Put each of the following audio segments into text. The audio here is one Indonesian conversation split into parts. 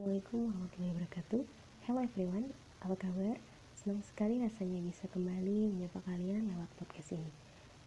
Assalamualaikum warahmatullahi wabarakatuh. Hello everyone, apa kabar? Senang sekali rasanya bisa kembali menyapa kalian lewat podcast ini.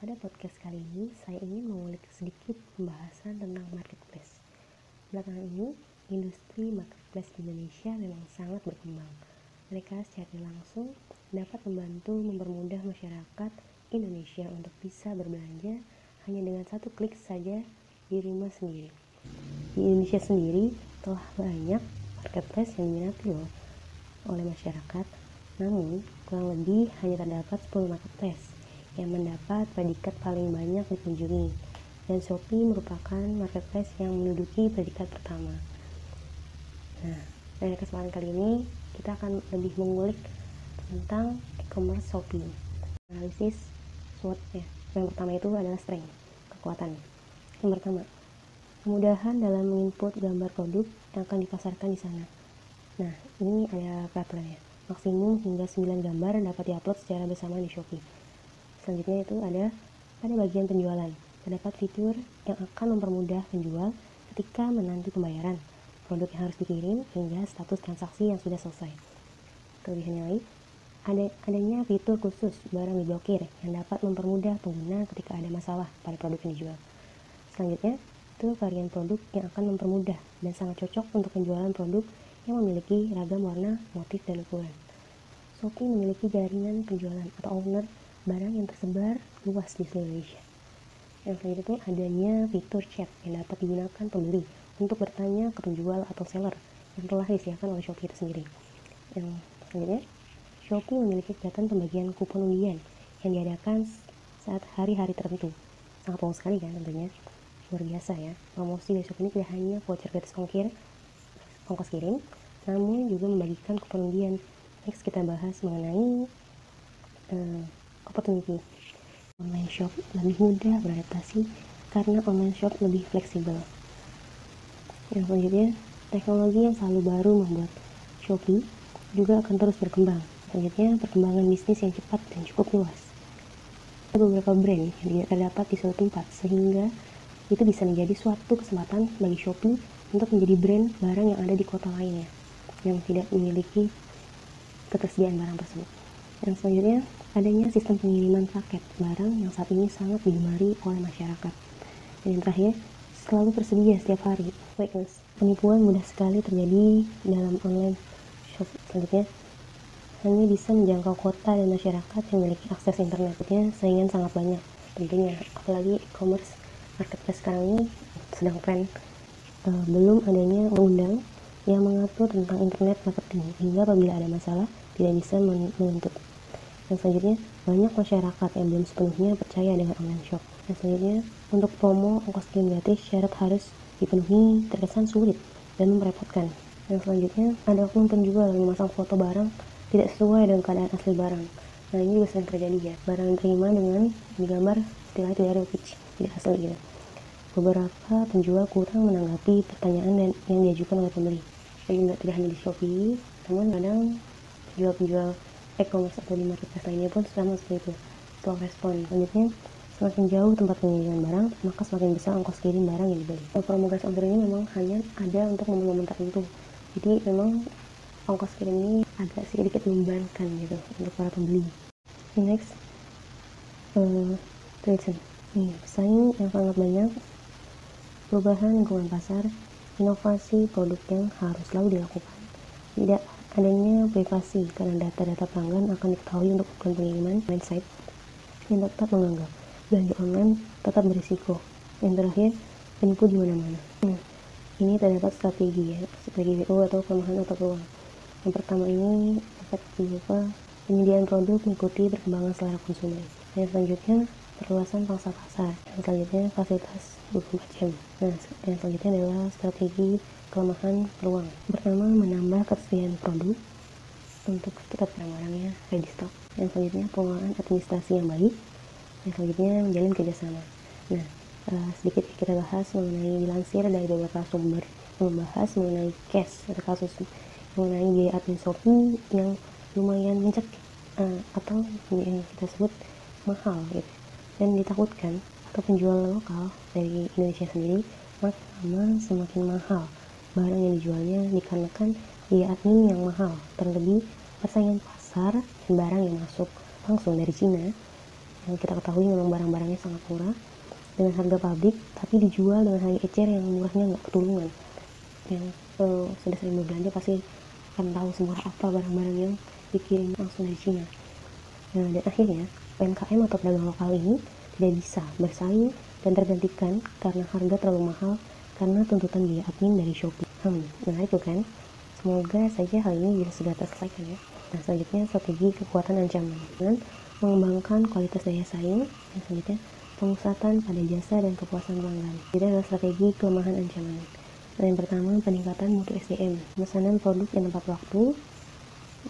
Pada podcast kali ini, saya ingin mengulik sedikit pembahasan tentang marketplace. Belakangan ini, industri marketplace di Indonesia memang sangat berkembang. Mereka secara langsung dapat membantu mempermudah masyarakat Indonesia untuk bisa berbelanja hanya dengan satu klik saja di rumah sendiri. Di Indonesia sendiri telah banyak marketplace yang diminati loh oleh masyarakat. Namun, kurang lebih hanya terdapat 10 marketplace yang mendapat predikat paling banyak dikunjungi. Dan Shopee merupakan marketplace yang menduduki predikat pertama. Nah, pada kesempatan kali ini kita akan lebih mengulik tentang e-commerce Shopee. Analisis SWOT ya. Yang pertama itu adalah strength, kekuatan. Yang pertama, kemudahan dalam menginput gambar produk yang akan dipasarkan di sana. Nah, ini ada peraturannya. Maksimum hingga 9 gambar dapat diupload secara bersama di Shopee. Selanjutnya itu ada pada bagian penjualan. Terdapat fitur yang akan mempermudah penjual ketika menanti pembayaran produk yang harus dikirim hingga status transaksi yang sudah selesai. Kelebihannya lagi, ada adanya fitur khusus barang diblokir yang dapat mempermudah pengguna ketika ada masalah pada produk yang dijual. Selanjutnya, itu varian produk yang akan mempermudah dan sangat cocok untuk penjualan produk yang memiliki ragam warna, motif, dan ukuran. Shopee memiliki jaringan penjualan atau owner barang yang tersebar luas di seluruh Indonesia. Yang selanjutnya adanya fitur chat yang dapat digunakan pembeli untuk bertanya ke penjual atau seller yang telah disediakan oleh Shopee itu sendiri. Yang selanjutnya, Shopee memiliki kegiatan pembagian kupon undian yang diadakan saat hari-hari tertentu. Sangat bagus sekali kan tentunya luar biasa ya. Promosi besok ini tidak hanya voucher gratis ongkir ongkos kirim namun juga membagikan kupon undian. Next kita bahas mengenai uh, opportunity. Online shop lebih mudah beradaptasi karena online shop lebih fleksibel. Yang selanjutnya teknologi yang selalu baru membuat Shopee juga akan terus berkembang. Selanjutnya perkembangan bisnis yang cepat dan cukup luas. Ada beberapa brand yang tidak terdapat di suatu tempat sehingga itu bisa menjadi suatu kesempatan bagi Shopee untuk menjadi brand barang yang ada di kota lainnya yang tidak memiliki ketersediaan barang tersebut. Yang selanjutnya, adanya sistem pengiriman paket barang yang saat ini sangat digemari oleh masyarakat. Dan yang terakhir, selalu tersedia setiap hari. Weakness. Penipuan mudah sekali terjadi dalam online shop. Selanjutnya, hanya bisa menjangkau kota dan masyarakat yang memiliki akses internetnya saingan sangat banyak. Tentunya, apalagi e-commerce marketplace sekarang ini sedang tren uh, belum adanya undang yang mengatur tentang internet marketing hingga apabila ada masalah tidak bisa menuntut. Yang selanjutnya banyak masyarakat yang belum sepenuhnya percaya dengan online shop. Yang selanjutnya untuk promo ongkos kirim gratis syarat harus dipenuhi terkesan sulit dan merepotkan. Yang selanjutnya ada oknum penjual yang memasang foto barang tidak sesuai dengan keadaan asli barang. Nah ini juga sering terjadi ya. Barang yang diterima dengan digambar tidak tidak pitch tidak asli gitu. Beberapa penjual kurang menanggapi pertanyaan dan yang diajukan oleh pembeli. Jadi tidak hanya di Shopee namun kadang penjual-penjual e-commerce atau di marketplace lainnya pun sama seperti itu slow respon. Selanjutnya semakin jauh tempat pengiriman barang maka semakin besar ongkos kirim barang yang dibeli. Promo gratis ongkir ini memang hanya ada untuk momen-momen tertentu. Jadi memang ongkos kirim ini agak sedikit membebankan gitu untuk para pembeli. Next uh, pesaing yang sangat banyak, perubahan lingkungan pasar, inovasi produk yang harus selalu dilakukan. Tidak adanya privasi karena data-data pelanggan akan diketahui untuk tujuan pengiriman mindset yang tetap menganggap belanja online tetap berisiko. Yang terakhir, penipu di mana-mana. Nah, ini terdapat strategi ya, strategi WO atau kelemahan atau peluang. Yang pertama ini efek berupa penyediaan produk mengikuti perkembangan selera konsumen. Yang selanjutnya perluasan pangsa pasar. Yang selanjutnya fasilitas 24 jam nah yang selanjutnya adalah strategi kelemahan peluang. Pertama menambah ketersediaan produk untuk tetap barang-barangnya ready stock. Yang selanjutnya pengelolaan administrasi yang baik. Yang selanjutnya menjalin kerjasama. Nah uh, sedikit kita bahas mengenai dilansir dari beberapa sumber. Membahas mengenai cash atau kasus mengenai biaya admin yang lumayan mencekik uh, atau yang kita sebut mahal gitu dan ditakutkan atau penjual lokal dari Indonesia sendiri makin lama semakin mahal. Barang yang dijualnya dikarenakan biaya admin yang mahal, terlebih persaingan pasar dan barang yang masuk langsung dari Cina. Yang kita ketahui memang barang-barangnya sangat murah dengan harga pabrik tapi dijual dengan harga ecer yang murahnya nggak ketulungan. Yang uh, sudah sering berbelanja pasti akan tahu semua apa barang-barang yang dikirim langsung dari Cina. Nah, dan akhirnya UMKM atau pedagang lokal ini tidak bisa bersaing dan tergantikan karena harga terlalu mahal karena tuntutan biaya admin dari Shopee. Hmm, menarik bukan? Semoga saja hal ini bisa segera terselesaikan ya. Nah, selanjutnya strategi kekuatan ancaman. Dan mengembangkan kualitas daya saing. Dan selanjutnya pemusatan pada jasa dan kepuasan pelanggan. Jadi adalah strategi kelemahan ancaman. Dan yang pertama, peningkatan mutu SDM. Pemesanan produk yang tepat waktu.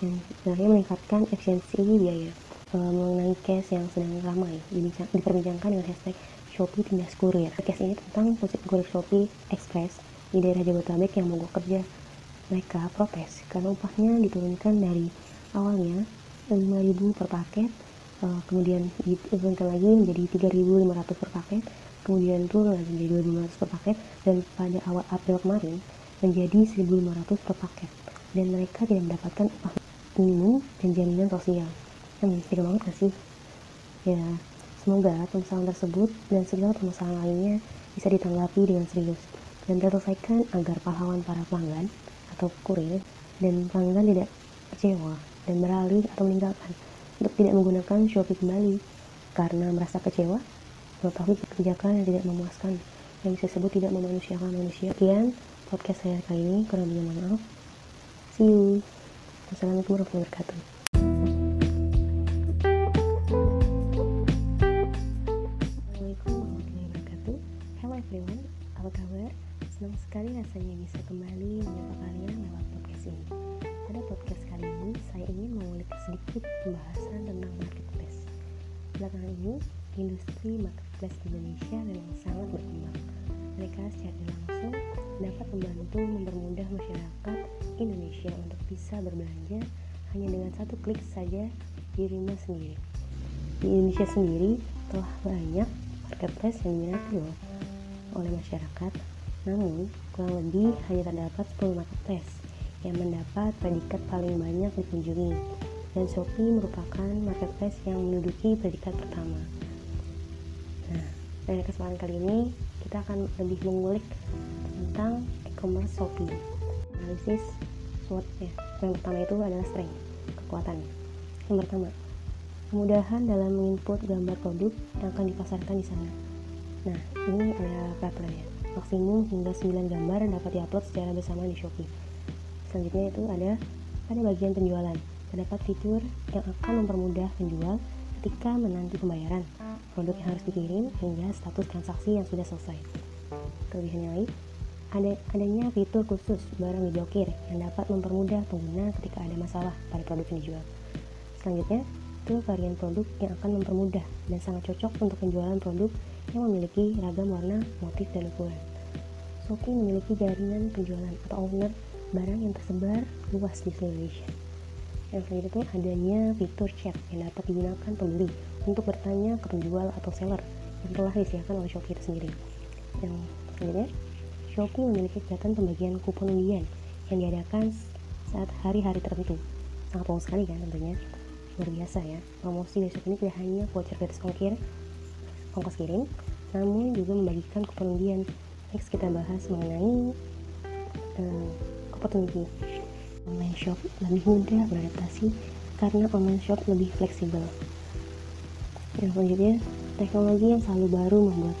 Yang terakhir, meningkatkan efisiensi biaya. Mengenai case yang sedang ramai diperbincangkan dengan hashtag Shopee Tindas Kurir. Case ini tentang kurir Shopee Express di daerah Jabodetabek yang mogok kerja. Mereka protes karena upahnya diturunkan dari awalnya 5.000 per paket, uh, kemudian diturunkan lagi menjadi 3.500 per paket, kemudian turun lagi menjadi 2.500 per paket, dan pada awal April kemarin menjadi 1.500 per paket. Dan mereka tidak mendapatkan upah minimum dan jaminan sosial. Hmm, tidak banget gak sih? Ya, Semoga permasalahan tersebut dan segala permasalahan lainnya bisa ditanggapi dengan serius dan terselesaikan agar pahlawan para pelanggan atau kurir dan pelanggan tidak kecewa dan beralih atau meninggalkan untuk tidak menggunakan Shopee kembali karena merasa kecewa mengetahui kebijakan yang tidak memuaskan yang bisa disebut tidak memanusiakan manusia. Sekian podcast saya kali ini, kurang lebih maaf. See you. Wassalamualaikum warahmatullahi wabarakatuh. Sekali rasanya bisa kembali menyapa kalian lewat podcast ini. Pada podcast kali ini, saya ingin mengulik sedikit pembahasan tentang marketplace. Belakangan ini, industri marketplace di Indonesia memang sangat berkembang. Mereka secara langsung dapat membantu mempermudah masyarakat Indonesia untuk bisa berbelanja hanya dengan satu klik saja di rumah sendiri. Di Indonesia sendiri telah banyak marketplace yang diminati oleh masyarakat, namun kurang lebih hanya terdapat 10 marketplace yang mendapat predikat paling banyak dikunjungi dan Shopee merupakan marketplace yang menduduki predikat pertama. Nah, pada kesempatan kali ini kita akan lebih mengulik tentang e-commerce Shopee. Analisis SWOT ya. Yang pertama itu adalah strength, kekuatan. Yang pertama, kemudahan dalam menginput gambar produk yang akan dipasarkan di sana Nah, ini ada peraturannya. Maksimum hingga 9 gambar dapat diupload secara bersama di Shopee. Selanjutnya itu ada pada bagian penjualan. Terdapat fitur yang akan mempermudah penjual ketika menanti pembayaran. Produk yang harus dikirim hingga status transaksi yang sudah selesai. Kelebihannya lain, ada adanya fitur khusus barang diblokir yang dapat mempermudah pengguna ketika ada masalah pada produk yang dijual. Selanjutnya, itu varian produk yang akan mempermudah dan sangat cocok untuk penjualan produk yang memiliki ragam warna, motif, dan ukuran. Shopee memiliki jaringan penjualan atau owner barang yang tersebar luas di seluruh Indonesia. Yang selanjutnya adanya fitur chat yang dapat digunakan pembeli untuk bertanya ke penjual atau seller yang telah disediakan oleh Shopee itu sendiri. Yang selanjutnya, Shopee memiliki kegiatan pembagian kupon undian yang diadakan saat hari-hari tertentu. Sangat bagus sekali kan tentunya. Luar biasa ya. Promosi dari Shopee ini tidak hanya voucher gratis ongkir, ongkos kirim, namun juga membagikan kupon undian. Next kita bahas mengenai uh, opportunity. Online shop lebih mudah beradaptasi karena online shop lebih fleksibel. Yang selanjutnya, teknologi yang selalu baru membuat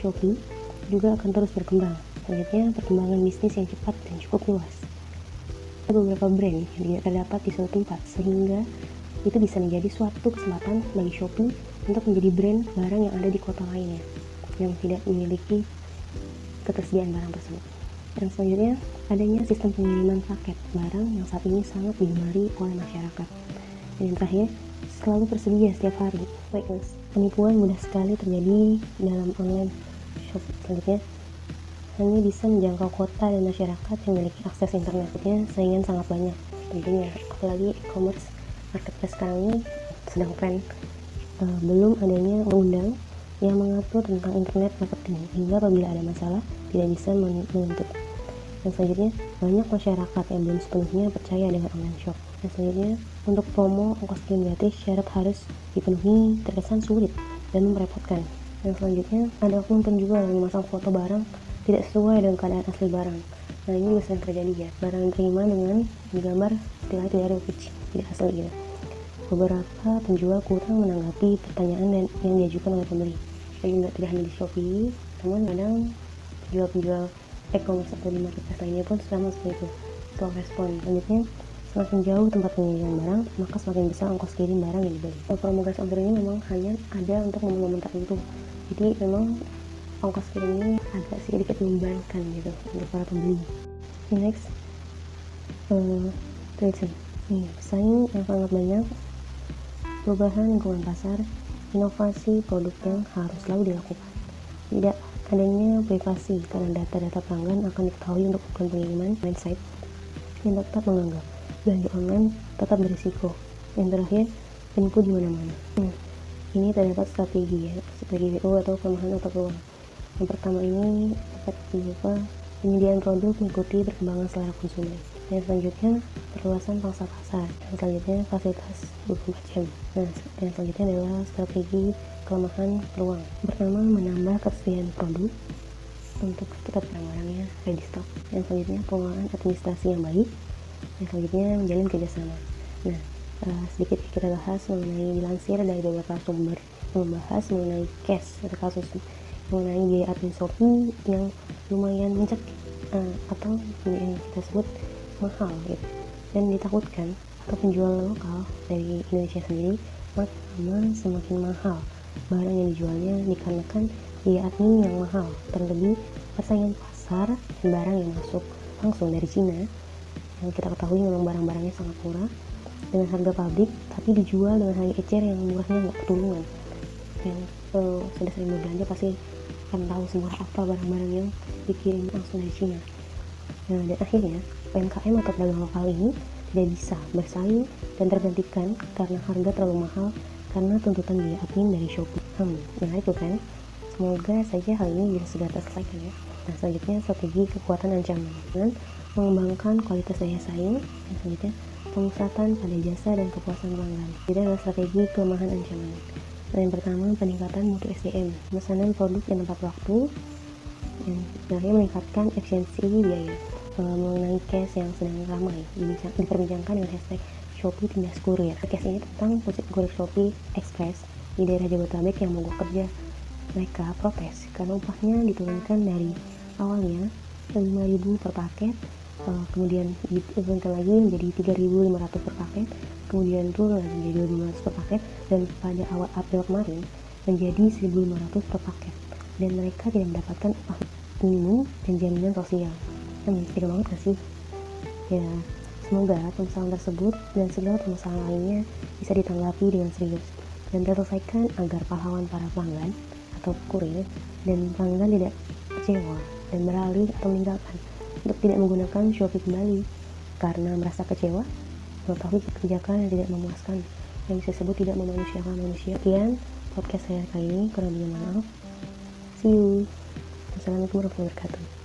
Shopee juga akan terus berkembang. Selanjutnya, perkembangan bisnis yang cepat dan cukup luas. Ada beberapa brand yang tidak terdapat di suatu tempat, sehingga itu bisa menjadi suatu kesempatan bagi Shopee untuk menjadi brand barang yang ada di kota lainnya yang tidak memiliki ketersediaan barang tersebut. Dan selanjutnya, adanya sistem pengiriman paket barang yang saat ini sangat digemari oleh masyarakat. Dan yang terakhir, selalu tersedia setiap hari. Baikness, penipuan mudah sekali terjadi dalam online shop. Selanjutnya, hanya bisa menjangkau kota dan masyarakat yang memiliki akses internetnya saingan sangat banyak tentunya apalagi e-commerce marketplace sekarang ini sedang tren uh, belum adanya undang yang mengatur tentang internet marketing hingga apabila ada masalah tidak bisa menuntut. Dan selanjutnya, banyak masyarakat yang belum sepenuhnya percaya dengan online shop. Dan selanjutnya, untuk promo ongkos kirim gratis, syarat harus dipenuhi terkesan sulit dan merepotkan. Dan selanjutnya, ada oknum penjual yang memasang foto barang tidak sesuai dengan keadaan asli barang. Nah ini sering terjadi ya, barang yang terima dengan digambar tidak tidak ada tidak asli gitu. Beberapa penjual kurang menanggapi pertanyaan dan yang diajukan oleh pembeli. Jadi nggak tidak hanya di Shopee, namun kadang penjual-penjual e-commerce atau di marketplace lainnya pun sama seperti itu. Soal respon, selanjutnya semakin jauh tempat pengiriman barang, maka semakin besar ongkos kirim barang yang dibeli. Promo gas order ini memang hanya ada untuk momen-momen tertentu. Jadi memang ongkos kirim ini agak sedikit membebankan gitu untuk para pembeli. Next, uh, tracing. Nih, pesaing yang sangat banyak, perubahan lingkungan pasar, inovasi produk yang harus selalu dilakukan. Tidak adanya privasi karena data-data pelanggan akan diketahui untuk ukuran pengiriman website yang tetap menganggap belanja online tetap berisiko. Yang terakhir, penipu di mana-mana. Hmm, ini terdapat strategi ya, strategi WO atau kelemahan atau peluang. Yang pertama ini dapat berupa penyediaan produk mengikuti perkembangan selera konsumen. Dan selanjutnya perluasan pangsa pasar. Dan selanjutnya fasilitas 24 jam. Nah, yang selanjutnya adalah strategi kelemahan peluang. Pertama, menambah ketersediaan produk untuk tetap barang-barangnya ready stock. Yang selanjutnya pengelolaan administrasi yang baik. Yang selanjutnya menjalin kerjasama. Nah, uh, sedikit kita bahas mengenai dilansir dari beberapa sumber membahas mengenai cash atau kasus mengenai biaya admin Shopee yang lumayan mencek uh, atau yang kita sebut mahal gitu. Dan ditakutkan atau penjual lokal dari Indonesia sendiri makin semakin mahal. Barang yang dijualnya dikarenakan biaya admin yang mahal terlebih persaingan pasar dan barang yang masuk langsung dari Cina. Yang kita ketahui memang barang-barangnya sangat murah dengan harga pabrik tapi dijual dengan harga ecer yang murahnya nggak ketulungan yang uh, sudah sering berbelanja pasti akan tahu semurah apa barang-barang yang dikirim langsung dari Cina. Nah, dan akhirnya UMKM atau pedagang lokal ini tidak bisa bersaing dan tergantikan karena harga terlalu mahal karena tuntutan biaya admin dari Shopee. Hmm, menarik bukan? Semoga saja hal ini bisa segera terselesaikan ya. Nah, selanjutnya strategi kekuatan ancaman. Dan mengembangkan kualitas daya saing. Dan selanjutnya pemusatan pada jasa dan kepuasan pelanggan. Jadi adalah strategi kelemahan ancaman. Nah, yang pertama peningkatan mutu SDM, pemesanan produk yang tepat waktu, yang terakhir meningkatkan efisiensi biaya. Mengenai case yang sedang ramai diperbincangkan dengan hashtag Shopee tindas kurir. Case ini tentang pusat kurir Shopee Express di daerah Jabodetabek yang mogok kerja. Mereka protes karena upahnya diturunkan dari awalnya 5.000 per paket uh, kemudian diturunkan lagi menjadi 3.500 per paket kemudian turun lagi menjadi 2.500 per paket dan pada awal April kemarin menjadi 1.500 per paket dan mereka tidak mendapatkan upah minimum dan jaminan sosial hmm, tidak banget gak sih ya semoga permasalahan tersebut dan segala permasalahan lainnya bisa ditanggapi dengan serius dan terselesaikan agar pahlawan para pelanggan atau kurir dan pelanggan tidak kecewa dan beralih atau meninggalkan untuk tidak menggunakan Shopee kembali karena merasa kecewa mengetahui kebijakan yang tidak memuaskan yang bisa disebut tidak memanusiakan manusia. Sekian podcast saya kali ini, kurang lebih maaf. See you. Wassalamualaikum warahmatullahi wabarakatuh.